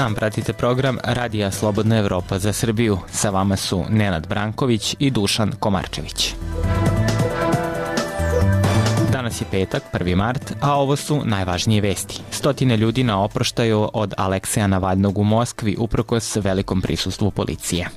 dan, pratite program Radija Slobodna Evropa za Srbiju. Sa vama su Nenad Branković i Dušan Komarčević. Danas je petak, 1. mart, a ovo su najvažnije vesti. Stotine ljudi na oproštaju od Alekseja Navalnog u Moskvi uprkos velikom prisustvu policije.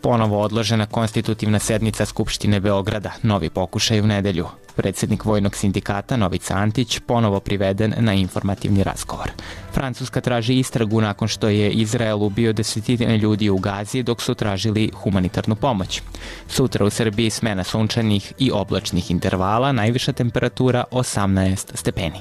Ponovo odložena konstitutivna sednica Skupštine Beograda, novi pokušaj u nedelju. Predsednik Vojnog sindikata Novica Antić ponovo priveden na informativni razgovor. Francuska traži istragu nakon što je Izrael ubio desetine ljudi u Gazi dok su tražili humanitarnu pomoć. Sutra u Srbiji smena sunčanih i oblačnih intervala, najviša temperatura 18 stepeni.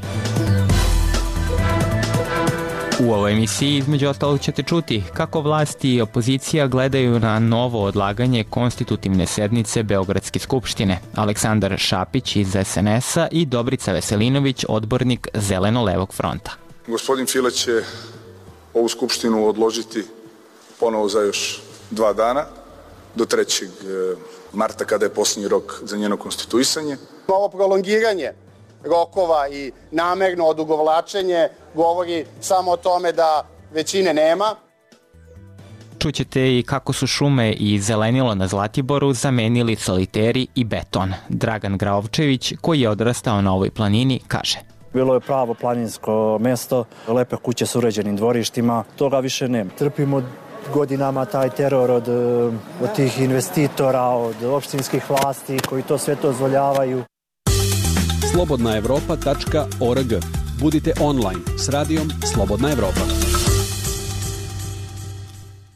U ovoj emisiji između ostalog ćete čuti kako vlasti i opozicija gledaju na novo odlaganje konstitutivne sednice Beogradske skupštine. Aleksandar Šapić iz SNS-a i Dobrica Veselinović, odbornik Zeleno-levog fronta. Gospodin Fila će ovu skupštinu odložiti ponovo za još dva dana, do 3. E, marta kada je posljednji rok za njeno konstituisanje. Ovo prolongiranje rokova i namerno odugovlačenje govori samo o tome da većine nema. Čućete i kako su šume i zelenilo na Zlatiboru zamenili soliteri i beton. Dragan Graovčević, koji je odrastao na ovoj planini, kaže Bilo je pravo planinsko mesto, lepe kuće s uređenim dvorištima, toga više nema. Trpimo godinama taj teror od, od tih investitora, od opštinskih vlasti koji to sve to dozvoljavaju slobodnaevropa.org. Budite online s radijom Slobodna Evropa.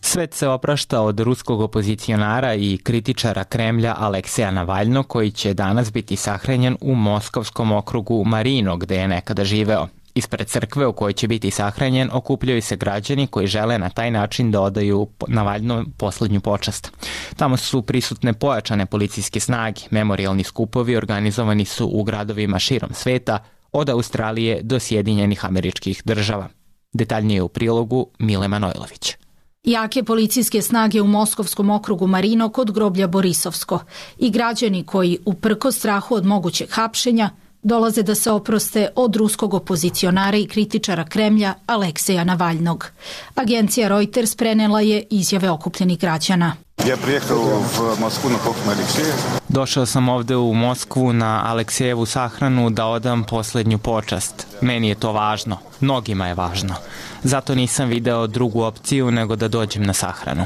Svet se oprašta od ruskog opozicionara i kritičara Kremlja Alekseja Navalno koji će danas biti sahranjen u moskovskom okrugu Marino gde je nekada živeo. Ispred crkve u kojoj će biti sahranjen okupljaju se građani koji žele na taj način da odaju Navalno poslednju počast. Tamo su prisutne pojačane policijske snage, memorialni skupovi organizovani su u gradovima širom sveta, od Australije do Sjedinjenih američkih država. Detaljnije u prilogu Mile Manojlović. Jake policijske snage u Moskovskom okrugu Marino kod groblja Borisovsko i građani koji, uprko strahu od mogućeg hapšenja, dolaze da se oproste od ruskog opozicionara i kritičara Kremlja Alekseja Navalnog. Agencija Reuters prenela je izjave okupljenih građana. Ja prijehao u Moskvu na poklon Alekseja. Došao sam ovde u Moskvu na Aleksejevu sahranu da odam poslednju počast. Meni je to važno. Mnogima je važno. Zato nisam video drugu opciju nego da dođem na sahranu.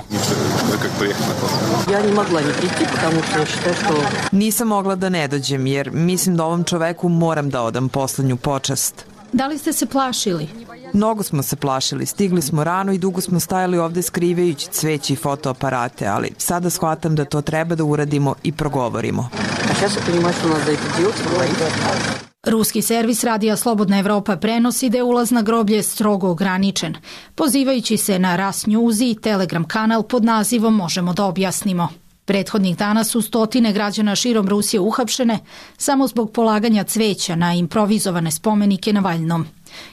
Ja ne mogla ni priti, потому što što što... Nisam mogla da ne dođem, jer mislim da ovom čoveku moram da odam poslednju počast. Da li ste se plašili? Mnogo smo se plašili, stigli smo rano i dugo smo stajali ovde skrivajući cveći i fotoaparate, ali sada shvatam da to treba da uradimo i progovorimo. A se da je Ruski servis Radija Slobodna Evropa prenosi da je ulaz na groblje strogo ograničen, pozivajući se na Ras News i Telegram kanal pod nazivom Možemo da objasnimo. Prethodnih dana su stotine građana širom Rusije uhapšene samo zbog polaganja cveća na improvizovane spomenike na Valjnom.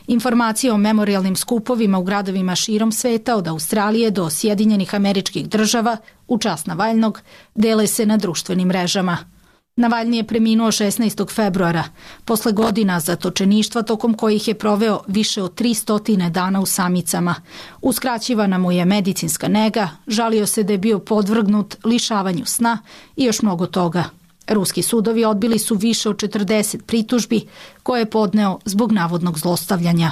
Informacije o memorialnim skupovima u gradovima širom sveta od Australije do Sjedinjenih američkih država u čast Navaljnog dele se na društvenim mrežama – Navalni je preminuo 16. februara, posle godina zatočeništva tokom kojih je proveo više od 300 dana u samicama. Uskraćivana mu je medicinska nega, žalio se da je bio podvrgnut lišavanju sna i još mnogo toga. Ruski sudovi odbili su više od 40 pritužbi koje je podneo zbog navodnog zlostavljanja.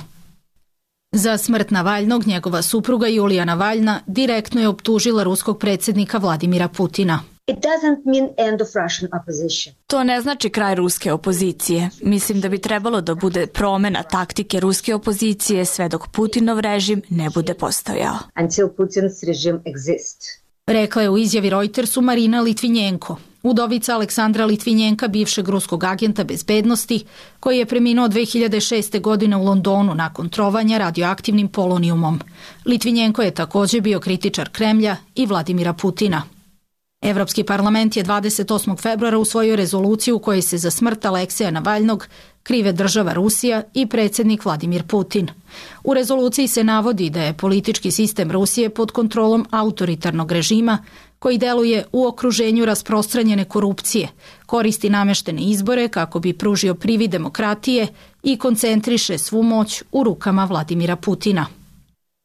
Za smrt Navalnog njegova supruga Julija Navaljna direktno je optužila ruskog predsednika Vladimira Putina. It doesn't mean end of Russian opposition. To ne znači kraj ruske opozicije. Mislim da bi trebalo da bude promena taktike ruske opozicije sve dok Putinov režim ne bude postojao. Until Putin's regime exists. Rekla je u izjavi Reutersu Marina Litvinjenko, udovica Aleksandra Litvinjenka, bivšeg ruskog agenta bezbednosti, koji je preminuo 2006. godine u Londonu nakon trovanja radioaktivnim polonijumom. Litvinjenko je takođe bio kritičar Kremlja i Vladimira Putina. Evropski parlament je 28. februara usvojio rezoluciju u kojoj se za smrt Alekseja Navalnog krive država Rusija i predsednik Vladimir Putin. U rezoluciji se navodi da je politički sistem Rusije pod kontrolom autoritarnog režima koji deluje u okruženju rasprostranjene korupcije, koristi nameštene izbore kako bi pružio privi demokratije i koncentriše svu moć u rukama Vladimira Putina.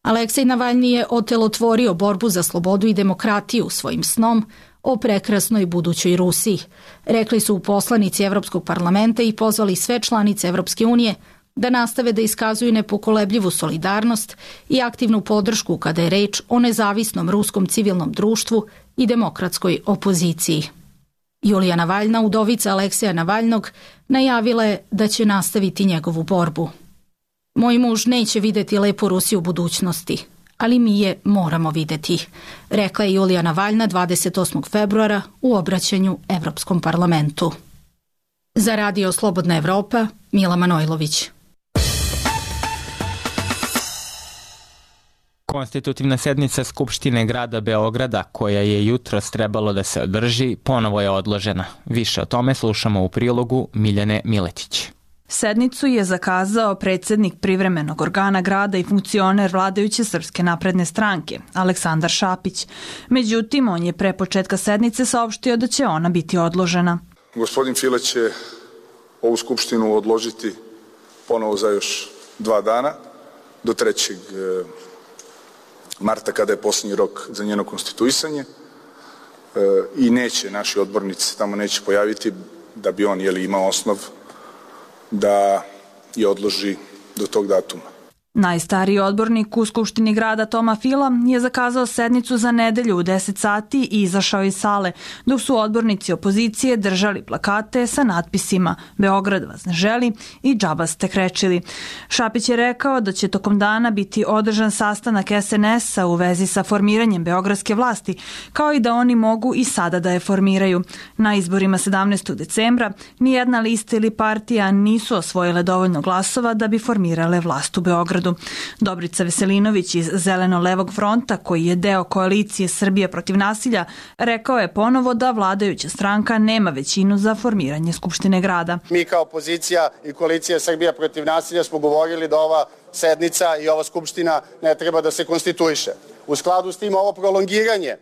Aleksej Navalni je otelotvorio borbu za slobodu i demokratiju svojim snom o prekrasnoj budućoj Rusiji. Rekli su poslanici Evropskog parlamenta i pozvali sve članice Evropske unije da nastave da iskazuju nepokolebljivu solidarnost i aktivnu podršku kada je reč o nezavisnom ruskom civilnom društvu i demokratskoj opoziciji. Julija Navaljna, udovica Alekseja Navaljnog, najavila je da će nastaviti njegovu borbu. Moj muž neće videti lepu Rusiju u budućnosti, ali mi je moramo videti, rekla je Julija Navaljna 28. februara u obraćanju Evropskom parlamentu. Za radio Slobodna Evropa, Mila Manojlović. Konstitutivna sednica Skupštine grada Beograda, koja je jutro trebalo da se održi, ponovo je odložena. Više o tome slušamo u prilogu Miljane Miletić. Sednicu je zakazao predsednik privremenog organa grada i funkcioner vladajuće Srpske napredne stranke, Aleksandar Šapić. Međutim, on je pre početka sednice saopštio da će ona biti odložena. Gospodin File će ovu skupštinu odložiti ponovo za još dva dana, do 3. Marta kada je poslednji rok za njeno konstituisanje e, i neće naši odbornici tamo neće pojaviti da bi on jeli, imao osnov da je odloži do tog datuma. Najstariji odbornik u Skupštini grada Toma Fila je zakazao sednicu za nedelju u 10 sati i izašao iz sale, dok su odbornici opozicije držali plakate sa natpisima Beograd vas ne želi i džaba ste krečili. Šapić je rekao da će tokom dana biti održan sastanak SNS-a u vezi sa formiranjem beogradske vlasti, kao i da oni mogu i sada da je formiraju. Na izborima 17. decembra nijedna lista ili partija nisu osvojile dovoljno glasova da bi formirale vlast u Beogradu narodu. Dobrica Veselinović iz Zeleno-levog fronta, koji je deo koalicije Srbije protiv nasilja, rekao je ponovo da vladajuća stranka nema većinu za formiranje Skupštine grada. Mi kao opozicija i koalicija Srbija protiv nasilja smo govorili da ova sednica i ova skupština ne treba da se konstituiše. U skladu s tim ovo prolongiranje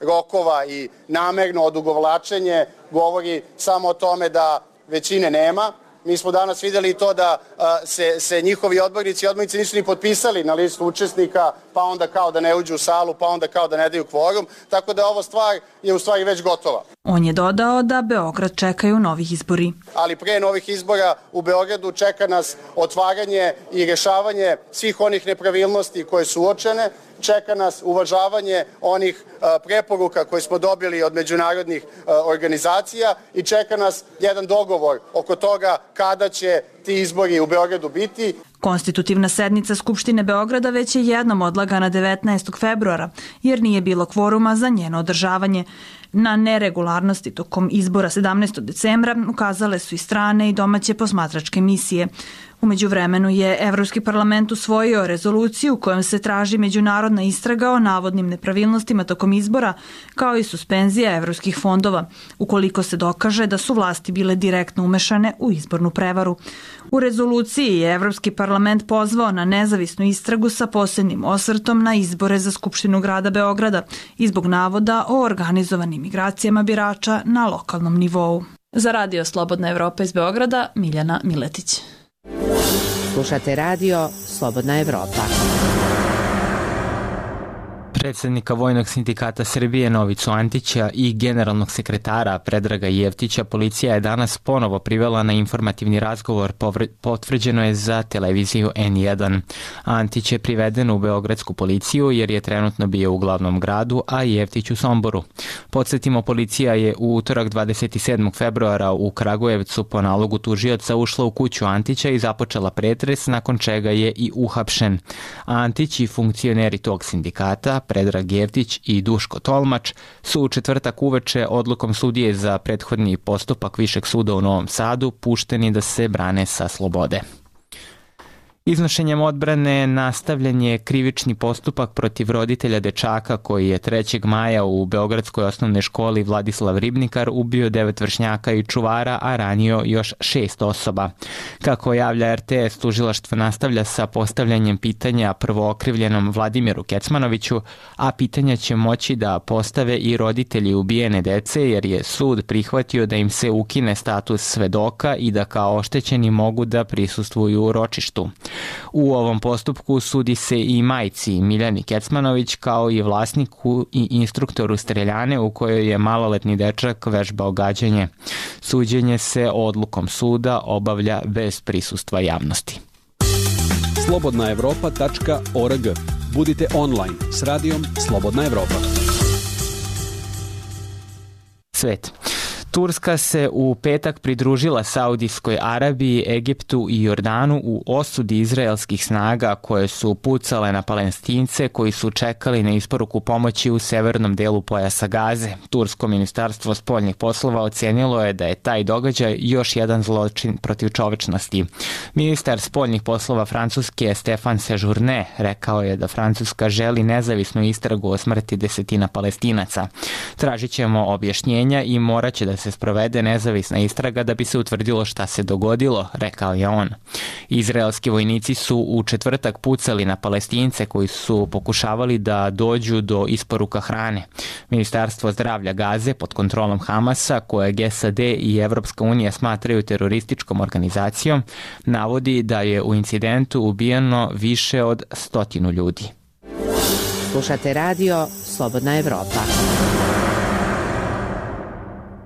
rokova i namerno odugovlačenje govori samo o tome da većine nema, Mi smo danas videli to da a, se, se njihovi odbornici i odbornici nisu ni potpisali na listu učesnika, pa onda kao da ne uđu u salu, pa onda kao da ne daju kvorum, tako da ova stvar je u stvari već gotova. On je dodao da Beograd čekaju novih izbori. Ali pre novih izbora u Beogradu čeka nas otvaranje i rešavanje svih onih nepravilnosti koje su uočene, čeka nas uvažavanje onih preporuka koje smo dobili od međunarodnih organizacija i čeka nas jedan dogovor oko toga kada će ti izbori u Beogradu biti. Konstitutivna sednica Skupštine Beograda već je jednom odlagana 19. februara, jer nije bilo kvoruma za njeno održavanje. Na neregularnosti tokom izbora 17. decembra ukazale su i strane i domaće posmatračke misije. Umeđu vremenu je Evropski parlament usvojio rezoluciju kojom se traži međunarodna istraga o navodnim nepravilnostima tokom izbora, kao i suspenzija evropskih fondova, ukoliko se dokaže da su vlasti bile direktno umešane u izbornu prevaru. U rezoluciji je Evropski parlament pozvao na nezavisnu istragu sa posebnim osvrtom na izbore za Skupštinu grada Beograda i zbog navoda o organizovanim migracijama birača na lokalnom nivou. Za radio Slobodna Evropa iz Beograda, Miljana Miletić. Slušate radio Slobodna Evropa. Predsednika Vojnog sindikata Srbije Novicu Antića i generalnog sekretara Predraga Jevtića policija je danas ponovo privela na informativni razgovor, potvrđeno je za televiziju N1. Antić je priveden u Beogradsku policiju jer je trenutno bio u glavnom gradu, a Jevtić u Somboru. Podsjetimo, policija je u utorak 27. februara u Kragujevcu po nalogu tužioca ušla u kuću Antića i započela pretres, nakon čega je i uhapšen. Antić i funkcioneri tog sindikata Predrag Jevtić i Duško Tolmač su u četvrtak uveče odlukom sudije za prethodni postupak Višeg suda u Novom Sadu pušteni da se brane sa slobode. Iznošenjem odbrane nastavljen je krivični postupak protiv roditelja dečaka koji je 3. maja u Beogradskoj osnovnoj školi Vladislav Ribnikar ubio devet vršnjaka i čuvara, a ranio još šest osoba. Kako javlja RTS, tužilaštvo nastavlja sa postavljanjem pitanja prvookrivljenom Vladimiru Kecmanoviću, a pitanja će moći da postave i roditelji ubijene dece jer je sud prihvatio da im se ukine status svedoka i da kao oštećeni mogu da prisustvuju u ročištu. U ovom postupku sudi se i majci Miljani Kecmanović kao i vlasniku i instruktoru streljane u kojoj je maloletni dečak vežbao gađanje. Suđenje se odlukom suda obavlja bez prisustva javnosti. slobodnaevropa.org Budite online s radijom Slobodna Evropa. Svet. Turska se u petak pridružila Saudijskoj Arabiji, Egiptu i Jordanu u osudi izraelskih snaga koje su pucale na palestince koji su čekali na isporuku pomoći u severnom delu pojasa Gaze. Tursko ministarstvo spoljnih poslova ocenilo je da je taj događaj još jedan zločin protiv čovečnosti. Ministar spoljnih poslova Francuske Stefan Sejourne rekao je da Francuska želi nezavisnu istragu o smrti desetina palestinaca. Tražit ćemo objašnjenja i morat će da se sprovede nezavisna istraga da bi se utvrdilo šta se dogodilo, rekao je on. Izraelski vojnici su u četvrtak pucali na palestince koji su pokušavali da dođu do isporuka hrane. Ministarstvo zdravlja Gaze pod kontrolom Hamasa, koje SAD i Evropska unija smatraju terorističkom organizacijom, navodi da je u incidentu ubijeno više od stotinu ljudi. Slušate radio Slobodna Evropa.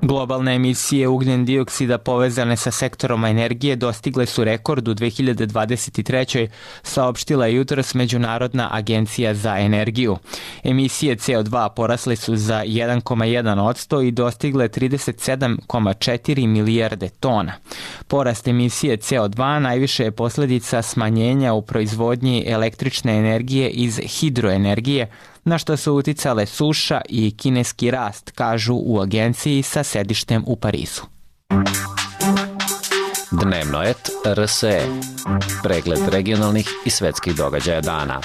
Globalne emisije ugljen dioksida povezane sa sektorom energije dostigle su rekord u 2023. saopštila jutros Međunarodna agencija za energiju. Emisije CO2 porasle su za 1,1% i dostigle 37,4 milijarde tona. Porast emisije CO2 najviše je posledica smanjenja u proizvodnji električne energije iz hidroenergije, na što su uticale suša i kineski rast, kažu u agenciji sa sedištem u Parizu. Dnevno et RSE. Pregled regionalnih i svetskih događaja dana.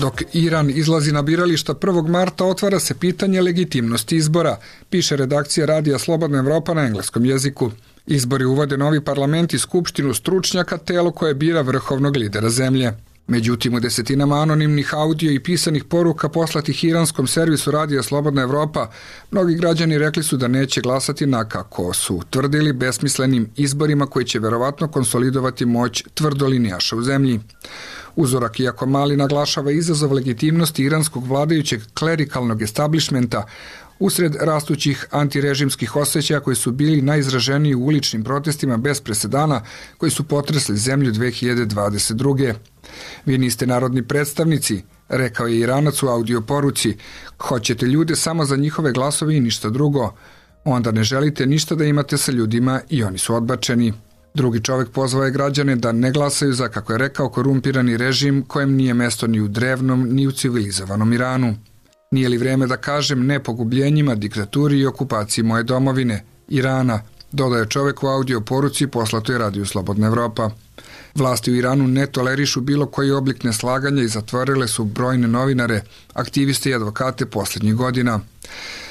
Dok Iran izlazi na birališta 1. marta, otvara se pitanje legitimnosti izbora, piše redakcija Radija Slobodna Evropa na engleskom jeziku. Izbori uvode novi parlament i skupštinu stručnjaka, telo koje bira vrhovnog lidera zemlje. Međutim, u desetinama anonimnih audio i pisanih poruka poslatih iranskom servisu Radija Slobodna Evropa, mnogi građani rekli su da neće glasati na, kako su tvrdili, besmislenim izborima koji će verovatno konsolidovati moć tvrdolinijaša u zemlji. Uzorak, iako mali, naglašava izazov legitimnosti iranskog vladajućeg klerikalnog establishmenta, usred rastućih antirežimskih osjećaja koji su bili najizraženiji u uličnim protestima bez presedana koji su potresli zemlju 2022. Vi niste narodni predstavnici, rekao je Iranac u audio poruci, hoćete ljude samo za njihove glasove i ništa drugo, onda ne želite ništa da imate sa ljudima i oni su odbačeni. Drugi čovek pozvao je građane da ne glasaju za, kako je rekao, korumpirani režim kojem nije mesto ni u drevnom, ni u civilizovanom Iranu. Nije li vreme da kažem ne pogubljenjima, diktaturi i okupaciji moje domovine, Irana, dodaje čovek u audio poruci poslatoj radiju Slobodna Evropa. Vlasti u Iranu ne tolerišu bilo koji oblik neslaganja i zatvorile su brojne novinare, aktiviste i advokate poslednjih godina.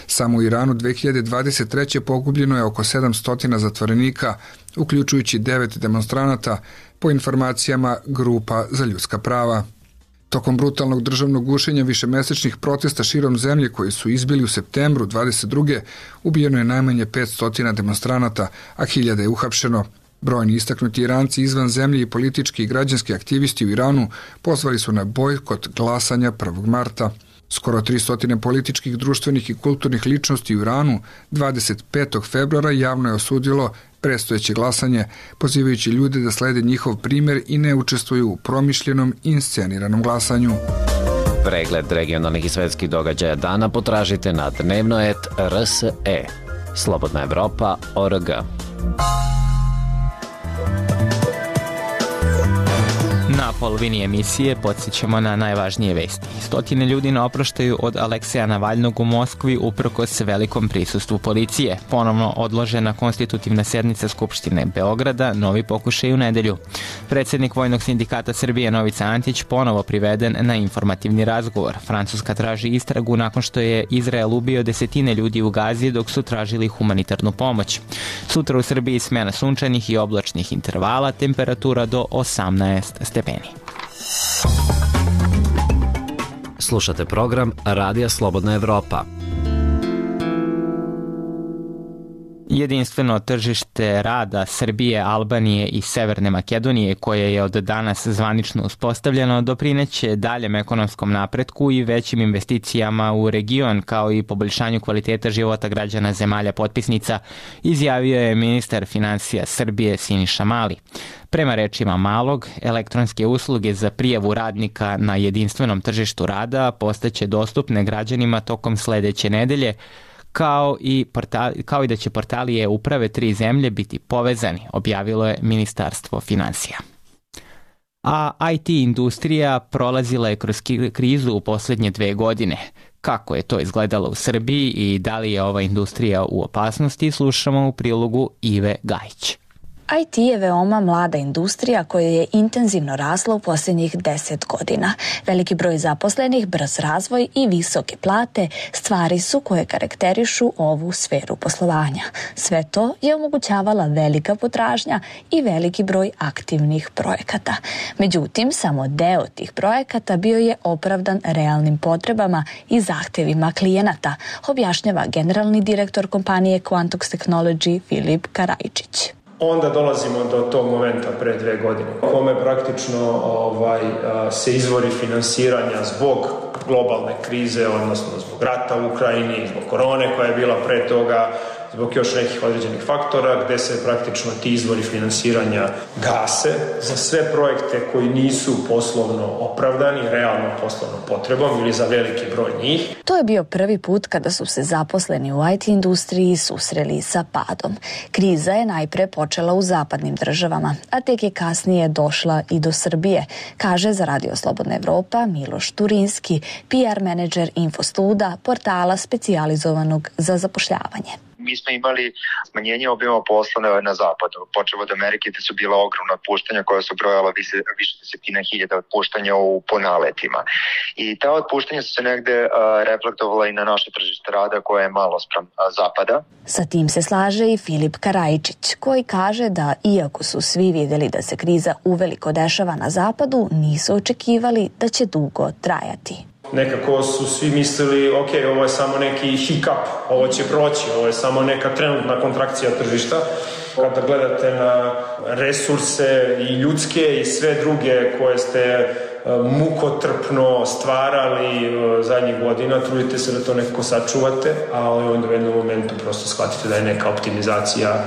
Samo u Iranu 2023. pogubljeno je oko 700 zatvorenika, uključujući devet demonstranata, po informacijama Grupa za ljudska prava. Tokom brutalnog državnog gušenja višemesečnih protesta širom zemlje koji su izbili u septembru 22. ubijeno je najmanje 500 demonstranata, a hiljade je uhapšeno. Brojni istaknuti Iranci izvan zemlje i politički i građanski aktivisti u Iranu pozvali su na bojkot glasanja 1. marta. Skoro 300 političkih, društvenih i kulturnih ličnosti u Iranu 25. februara javno je osudilo prestojeće glasanje, pozivajući ljude da slede njihov primer i ne učestvuju u promišljenom insceniranom glasanju. Pregled regionalnih i svetskih događaja dana potražite na dnevnoet.rse. Slobodna Evropa.org. Na polovini emisije podsjećamo na najvažnije vesti. Stotine ljudi na oproštaju od Alekseja Navaljnog u Moskvi uprkos velikom prisustvu policije. Ponovno odložena konstitutivna sednica Skupštine Beograda, novi pokušaj u nedelju. Predsednik Vojnog sindikata Srbije Novica Antić ponovo priveden na informativni razgovor. Francuska traži istragu nakon što je Izrael ubio desetine ljudi u Gazi dok su tražili humanitarnu pomoć. Sutra u Srbiji smena sunčanih i oblačnih intervala, temperatura do 18 stepeni stepeni. Slušate program Radija Slobodna Evropa. Jedinstveno tržište rada Srbije, Albanije i Severne Makedonije, koje je od danas zvanično uspostavljeno, doprineće daljem ekonomskom napretku i većim investicijama u region, kao i poboljšanju kvaliteta života građana zemalja potpisnica, izjavio je ministar financija Srbije Siniša Mali. Prema rečima Malog, elektronske usluge za prijavu radnika na jedinstvenom tržištu rada postaće dostupne građanima tokom sledeće nedelje, kao i, portali, kao i da će portali e-uprave tri zemlje biti povezani, objavilo je Ministarstvo financija. A IT industrija prolazila je kroz krizu u poslednje dve godine. Kako je to izgledalo u Srbiji i da li je ova industrija u opasnosti, slušamo u prilogu Ive Gajić. IT je veoma mlada industrija koja je intenzivno rasla u posljednjih 10 godina. Veliki broj zaposlenih, brz razvoj i visoke plate stvari su koje karakterišu ovu sferu poslovanja. Sve to je omogućavala velika potražnja i veliki broj aktivnih projekata. Međutim, samo deo tih projekata bio je opravdan realnim potrebama i zahtevima klijenata, objašnjava generalni direktor kompanije Quantox Technology Filip Karajčić onda dolazimo do tog momenta pre dve godine, kome praktično ovaj, se izvori finansiranja zbog globalne krize, odnosno zbog rata u Ukrajini, zbog korone koja je bila pre toga, zbog još nekih određenih faktora gde se praktično ti izvori finansiranja gase za sve projekte koji nisu poslovno opravdani, realno poslovnom potrebom ili za veliki broj njih. To je bio prvi put kada su se zaposleni u IT industriji susreli sa padom. Kriza je najpre počela u zapadnim državama, a tek je kasnije došla i do Srbije, kaže za Radio Slobodna Evropa Miloš Turinski, PR menadžer Infostuda, portala specijalizovanog za zapošljavanje mi smo imali smanjenje obima posla na zapadu, počeo od Amerike gde su bila ogromna otpuštanja koja su brojala više, više desetina hiljada otpuštanja u ponaletima. I ta otpuštanja su se negde uh, reflektovala i na naše tržište rada koje je malo sprem uh, zapada. Sa tim se slaže i Filip Karajčić koji kaže da iako su svi videli da se kriza uveliko dešava na zapadu, nisu očekivali da će dugo trajati nekako su svi mislili, ok, ovo je samo neki hiccup, ovo će proći, ovo je samo neka trenutna kontrakcija tržišta. Kada gledate na resurse i ljudske i sve druge koje ste e, mukotrpno stvarali e, zadnjih godina, trudite se da to nekako sačuvate, ali onda u jednom momentu prosto shvatite da je neka optimizacija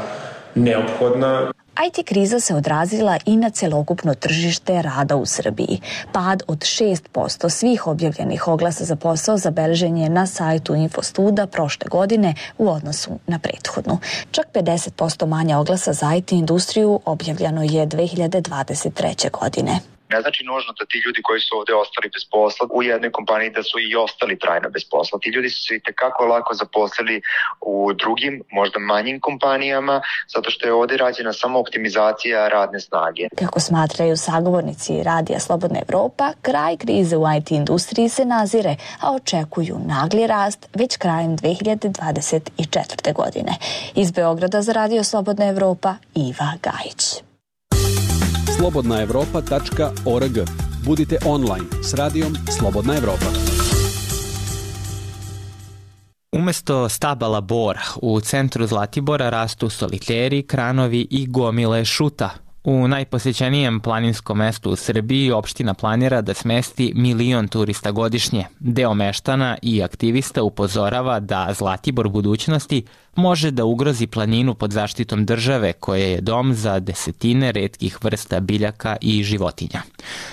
neophodna. IT kriza se odrazila i na celokupno tržište rada u Srbiji. Pad od 6% svih objavljenih oglasa za posao zabeležen je na sajtu Infostuda prošle godine u odnosu na prethodnu. Čak 50% manje oglasa za IT industriju objavljeno je 2023. godine. Ne znači nužno da ti ljudi koji su ovde ostali bez posla u jednoj kompaniji da su i ostali trajno bez posla. Ti ljudi su se i tekako lako zaposlili u drugim, možda manjim kompanijama, zato što je ovde rađena samo optimizacija radne snage. Kako smatraju sagovornici Radija Slobodna Evropa, kraj krize u IT industriji se nazire, a očekuju nagli rast već krajem 2024. godine. Iz Beograda za Radio Slobodna Evropa, Iva Gajić slobodnaevropa.org. Budite online s radijom Slobodna Evropa. Umesto stabala bora, u centru Zlatibora rastu soliteri, kranovi i gomile šuta, U najposećenijem planinskom mestu u Srbiji opština planira da smesti milion turista godišnje. Deo meštana i aktivista upozorava da Zlatibor budućnosti može da ugrozi planinu pod zaštitom države koja je dom za desetine redkih vrsta biljaka i životinja.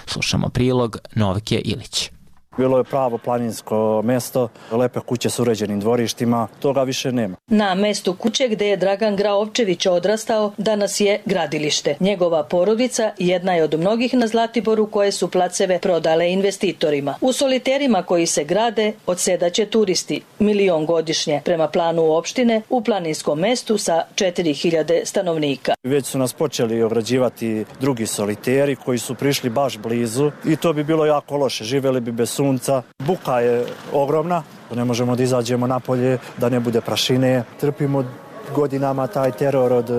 Slušamo prilog Novke Ilić. Bilo je pravo planinsko mesto, lepe kuće s uređenim dvorištima, toga više nema. Na mestu kuće gde je Dragan Graovčević odrastao, danas je gradilište. Njegova porodica jedna je od mnogih na Zlatiboru koje su placeve prodale investitorima. U soliterima koji se grade odsedaće turisti, milion godišnje, prema planu opštine u planinskom mestu sa 4000 stanovnika. Već su nas počeli obrađivati drugi soliteri koji su prišli baš blizu i to bi bilo jako loše, živeli bi bez sunca. Buka je ogromna, ne možemo da izađemo napolje, da ne bude prašine. Trpimo godinama taj teror od,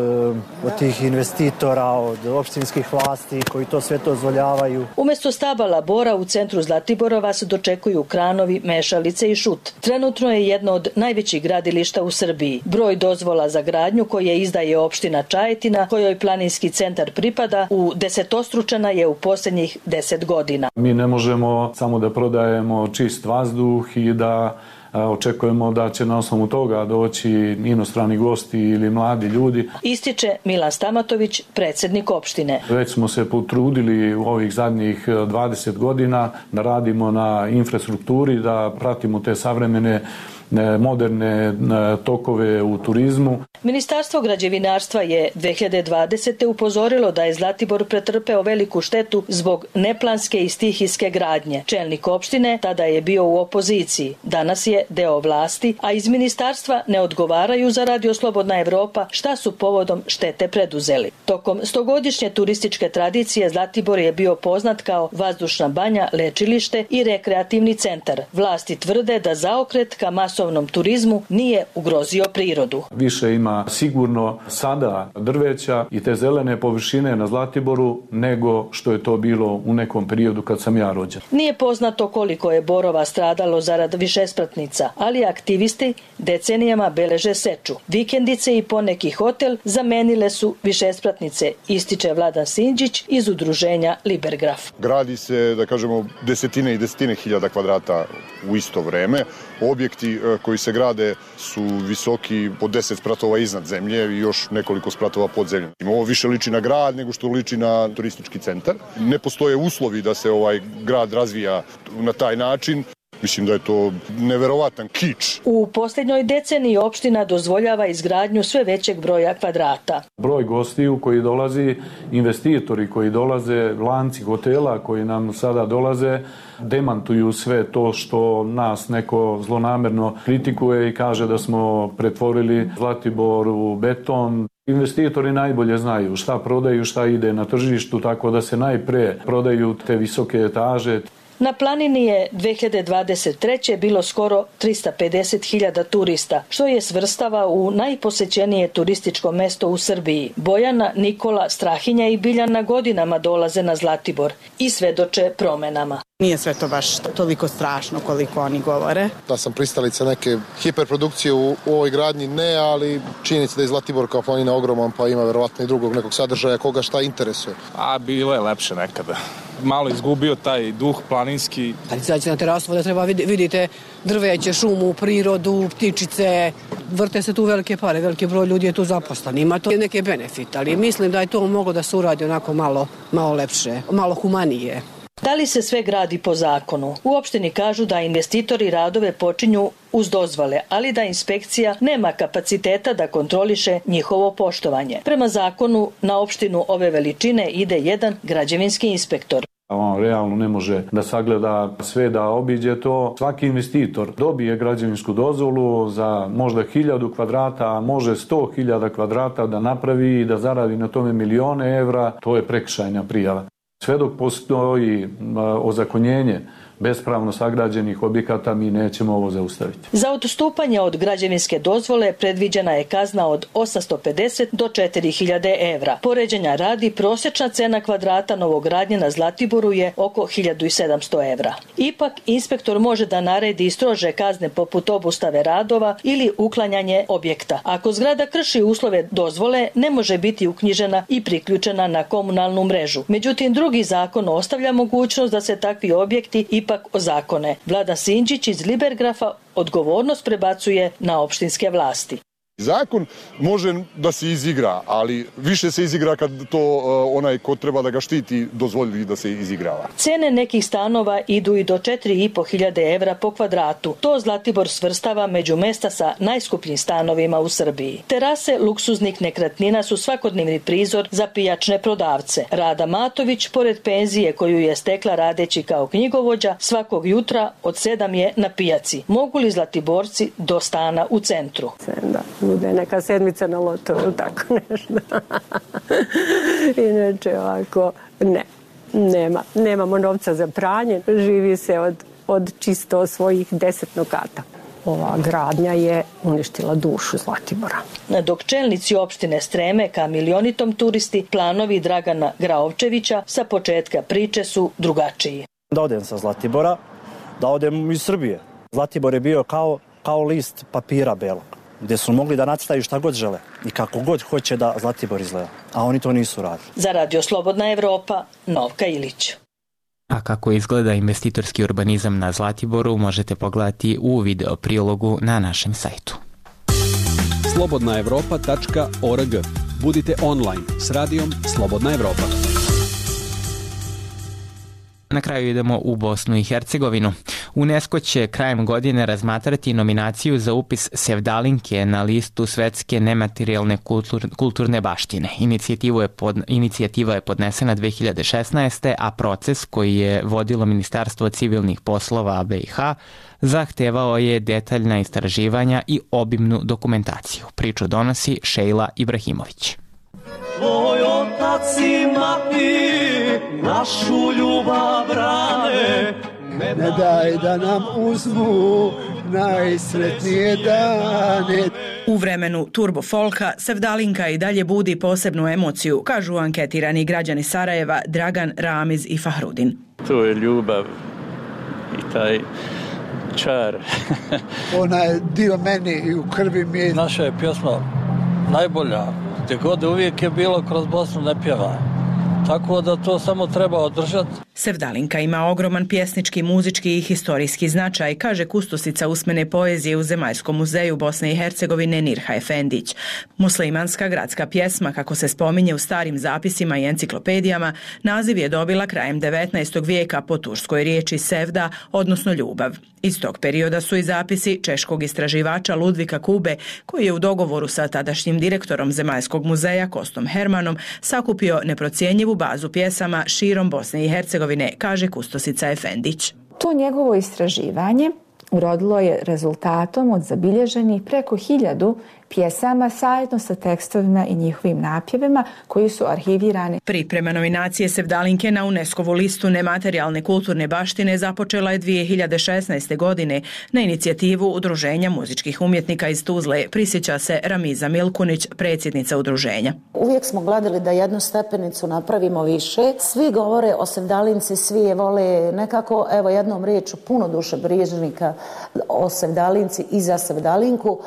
od tih investitora, od opštinskih vlasti koji to sve to dozvoljavaju. Umesto stabala bora u centru Zlatiborova se dočekuju kranovi, mešalice i šut. Trenutno je jedno od najvećih gradilišta u Srbiji. Broj dozvola za gradnju koje izdaje opština Čajetina, kojoj planinski centar pripada, u desetostručana je u posljednjih deset godina. Mi ne možemo samo da prodajemo čist vazduh i da očekujemo da će na osnovu toga doći inostrani gosti ili mladi ljudi. Ističe Milan Stamatović, predsednik opštine. Već smo se potrudili u ovih zadnjih 20 godina da radimo na infrastrukturi, da pratimo te savremene moderne tokove u turizmu. Ministarstvo građevinarstva je 2020. upozorilo da je Zlatibor pretrpeo veliku štetu zbog neplanske i stihijske gradnje. Čelnik opštine tada je bio u opoziciji. Danas je deo vlasti, a iz ministarstva ne odgovaraju za Radio Slobodna Evropa šta su povodom štete preduzeli. Tokom stogodišnje turističke tradicije Zlatibor je bio poznat kao vazdušna banja, lečilište i rekreativni centar. Vlasti tvrde da zaokret ka masovnom turizmu nije ugrozio prirodu. Više ima sigurno sada drveća i te zelene površine na Zlatiboru nego što je to bilo u nekom periodu kad sam ja rođen. Nije poznato koliko je borova stradalo zarad višespratnica, ali aktivisti decenijama beleže seču. Vikendice i poneki hotel zamenile su višespratnice, ističe Vladan Sinđić iz udruženja Libergraf. Gradi se, da kažemo, desetine i desetine hiljada kvadrata u isto vreme. Objekti e, koji se grade su visoki po 10 spratova iznad zemlje i još nekoliko spratova pod zemljom. Ovo više liči na grad nego što liči na turistički centar. Ne postoje uslovi da se ovaj grad razvija na taj način. Mislim da je to neverovatan kič. U posljednjoj deceniji opština dozvoljava izgradnju sve većeg broja kvadrata. Broj gostiju koji dolazi, investitori koji dolaze, lanci hotela koji nam sada dolaze, demantuju sve to što nas neko zlonamerno kritikuje i kaže da smo pretvorili Zlatibor u beton. Investitori najbolje znaju šta prodaju, šta ide na tržištu, tako da se najpre prodaju te visoke etaže. Na planini je 2023. bilo skoro 350.000 turista, što je svrstava u najposećenije turističko mesto u Srbiji. Bojana, Nikola, Strahinja i Biljana godinama dolaze na Zlatibor i svedoče promenama. Nije sve to baš toliko strašno koliko oni govore. Da sam pristalica neke hiperprodukcije u, u ovoj gradnji, ne, ali činjenica da je Zlatibor kao planina ogroman, pa ima verovatno i drugog nekog sadržaja koga šta interesuje. A bilo je lepše nekada malo izgubio taj duh planinski. Kad izađete na terasu da treba vidite drveće, šumu, prirodu, ptičice, vrte se tu velike pare, veliki broj ljudi je tu zaposlen. Ima to neke benefite, ali mislim da je to moglo da se uradi onako malo, malo lepše, malo humanije. Da li se sve gradi po zakonu? U opštini kažu da investitori radove počinju uz dozvole, ali da inspekcija nema kapaciteta da kontroliše njihovo poštovanje. Prema zakonu na opštinu ove veličine ide jedan građevinski inspektor. On realno ne može da sagleda sve da obiđe to. Svaki investitor dobije građevinsku dozvolu za možda hiljadu kvadrata, a može sto hiljada kvadrata da napravi i da zaradi na tome milione evra. To je prekšajna prijava. Sve dok postoji ozakonjenje bespravno sagrađenih objekata mi nećemo ovo zaustaviti. Za odstupanje od građevinske dozvole predviđena je kazna od 850 do 4000 evra. Poređenja radi prosječna cena kvadrata novogradnje na Zlatiboru je oko 1700 evra. Ipak inspektor može da naredi i strože kazne poput obustave radova ili uklanjanje objekta. Ako zgrada krši uslove dozvole, ne može biti uknjižena i priključena na komunalnu mrežu. Međutim, drugi zakon ostavlja mogućnost da se takvi objekti ipak ipak ozakone. Vlada Sinđić iz Libergrafa odgovornost prebacuje na opštinske vlasti. Zakon može da se izigra, ali više se izigra kad to uh, onaj ko treba da ga štiti dozvoli da se izigrava. Cene nekih stanova idu i do 4.500 evra po kvadratu. To Zlatibor svrstava među mesta sa najskupljim stanovima u Srbiji. Terase luksuznih nekretnina su svakodnevni prizor za pijačne prodavce. Rada Matović, pored penzije koju je stekla radeći kao knjigovođa, svakog jutra od 7 je na pijaci. Mogu li Zlatiborci do stana u centru? Da bude neka sedmica na loto ili tako nešto. Inače ovako, ne, nema. Nemamo novca za pranje, živi se od, od čisto svojih deset nokata. ova gradnja je uništila dušu Zlatibora. Dok čelnici opštine streme ka milionitom turisti, planovi Dragana Graovčevića sa početka priče su drugačiji. Da odem sa Zlatibora, da odem iz Srbije. Zlatibor je bio kao, kao list papira belog gde su mogli da nacitaju šta god žele i kako god hoće da Zlatibor izgleda. A oni to nisu radili. Za Radio Slobodna Evropa, Novka Ilić. A kako izgleda investitorski urbanizam na Zlatiboru možete pogledati u video prilogu na našem sajtu. slobodnaevropa.org Budite online s radijom Slobodna Evropa. Na kraju idemo u Bosnu i Hercegovinu. UNESCO će krajem godine razmatrati nominaciju za upis Sevdalinke na listu svetske nematerijalne kultur, kulturne baštine. Inicijativu je pod, inicijativa je podnesena 2016. a proces koji je vodilo Ministarstvo civilnih poslova BiH zahtevao je detaljna istraživanja i obimnu dokumentaciju. Priču donosi Šejla Ibrahimović. Tvoj otac i mati našu ljubav brane Ne daj da nam uzmu najsretnije dane U vremenu turbo folka Sevdalinka i dalje budi posebnu emociju, kažu anketirani građani Sarajeva Dragan, Ramiz i Fahrudin. To je ljubav i taj čar. Ona je dio meni i u krvi mi je. Naša je pjesma najbolja. Gde god uvijek je bilo kroz Bosnu ne pjeva. Tako da to samo treba održati. Sevdalinka ima ogroman pjesnički, muzički i historijski značaj, kaže kustosica usmene poezije u Zemaljskom muzeju Bosne i Hercegovine Nirha Efendić. Muslimanska gradska pjesma, kako se spominje u starim zapisima i enciklopedijama, naziv je dobila krajem 19. vijeka po turskoj riječi sevda, odnosno ljubav. Iz tog perioda su i zapisi češkog istraživača Ludvika Kube, koji je u dogovoru sa tadašnjim direktorom Zemaljskog muzeja Kostom Hermanom sakupio neprocijenjivu bazu pjesama širom Bosne i Hercegovine, kaže Kustosica Efendić. To njegovo istraživanje urodilo je rezultatom od zabilježenih preko hiljadu pjesama zajedno sa tekstovima i njihovim napjevima koji su arhivirani. Priprema nominacije Sevdalinke na UNESCO-vu listu nematerijalne kulturne baštine započela je 2016. godine na inicijativu Udruženja muzičkih umjetnika iz Tuzle, prisjeća se Ramiza Milkunić, predsjednica udruženja. Uvijek smo gledali da jednu stepenicu napravimo više. Svi govore o Sevdalinci, svi je vole nekako, evo jednom riječu, puno duše brižnika o Sevdalinci i za Sevdalinku,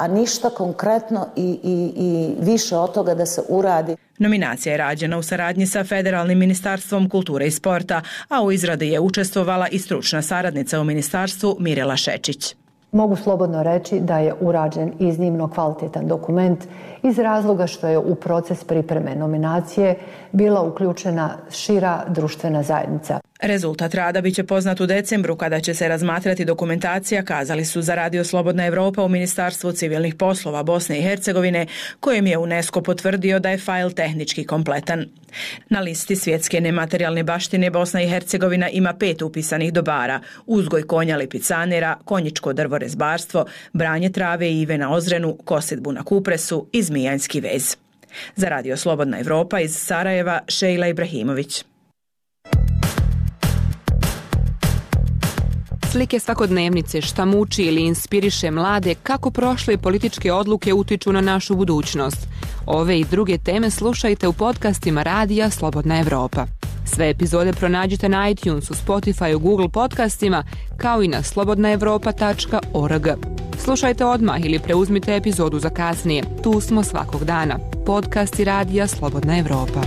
a ništa konkretno i, i, i više od toga da se uradi. Nominacija je rađena u saradnji sa Federalnim ministarstvom kulture i sporta, a u izradi je učestvovala i stručna saradnica u ministarstvu Mirela Šečić. Mogu slobodno reći da je urađen iznimno kvalitetan dokument iz razloga što je u proces pripreme nominacije bila uključena šira društvena zajednica. Rezultat rada biće poznat u decembru kada će se razmatrati dokumentacija, kazali su za Radio Slobodna Evropa u Ministarstvu civilnih poslova Bosne i Hercegovine, kojem je UNESCO potvrdio da je fajl tehnički kompletan. Na listi svjetske nematerijalne baštine Bosna i Hercegovina ima pet upisanih dobara, uzgoj konja lipicanera, konjičko drvorezbarstvo, branje trave i ive na ozrenu, kosidbu na kupresu i zmijanski vez. Za Radio Slobodna Evropa iz Sarajeva, Šejla Ibrahimović. Slike svakodnevnice šta muči ili inspiriše mlade kako prošle političke odluke utiču na našu budućnost. Ove i druge teme slušajte u podcastima Radija Slobodna Evropa. Sve epizode pronađite na iTunesu, Spotify, Google podcastima kao i na slobodnaevropa.org. Slušajte odmah ili preuzmite epizodu za kasnije. Tu smo svakog dana. Podcasti Radija Slobodna Evropa.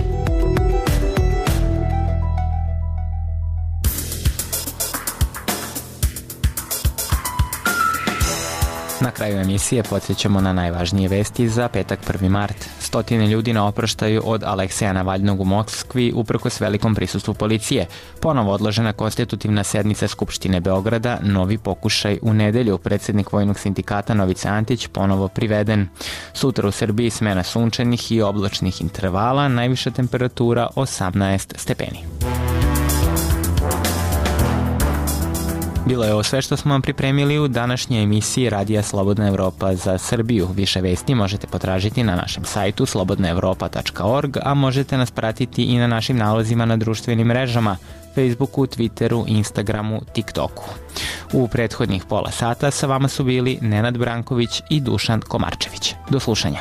Na kraju emisije podsjećamo na najvažnije vesti za petak 1. mart. Stotine ljudi na oproštaju od Alekseja Navalnog u Moskvi uprkos velikom prisustvu policije. Ponovo odložena konstitutivna sednica Skupštine Beograda, novi pokušaj u nedelju. Predsednik Vojnog sindikata Novice Antić ponovo priveden. Sutra u Srbiji smena sunčanih i oblačnih intervala, najviša temperatura 18 stepeni. Bilo je ovo sve što smo vam pripremili u današnjoj emisiji Radija Slobodna Evropa za Srbiju. Više vesti možete potražiti na našem sajtu slobodnaevropa.org, a možete nas pratiti i na našim nalozima na društvenim mrežama Facebooku, Twitteru, Instagramu, TikToku. U prethodnih pola sata sa vama su bili Nenad Branković i Dušan Komarčević. Do slušanja.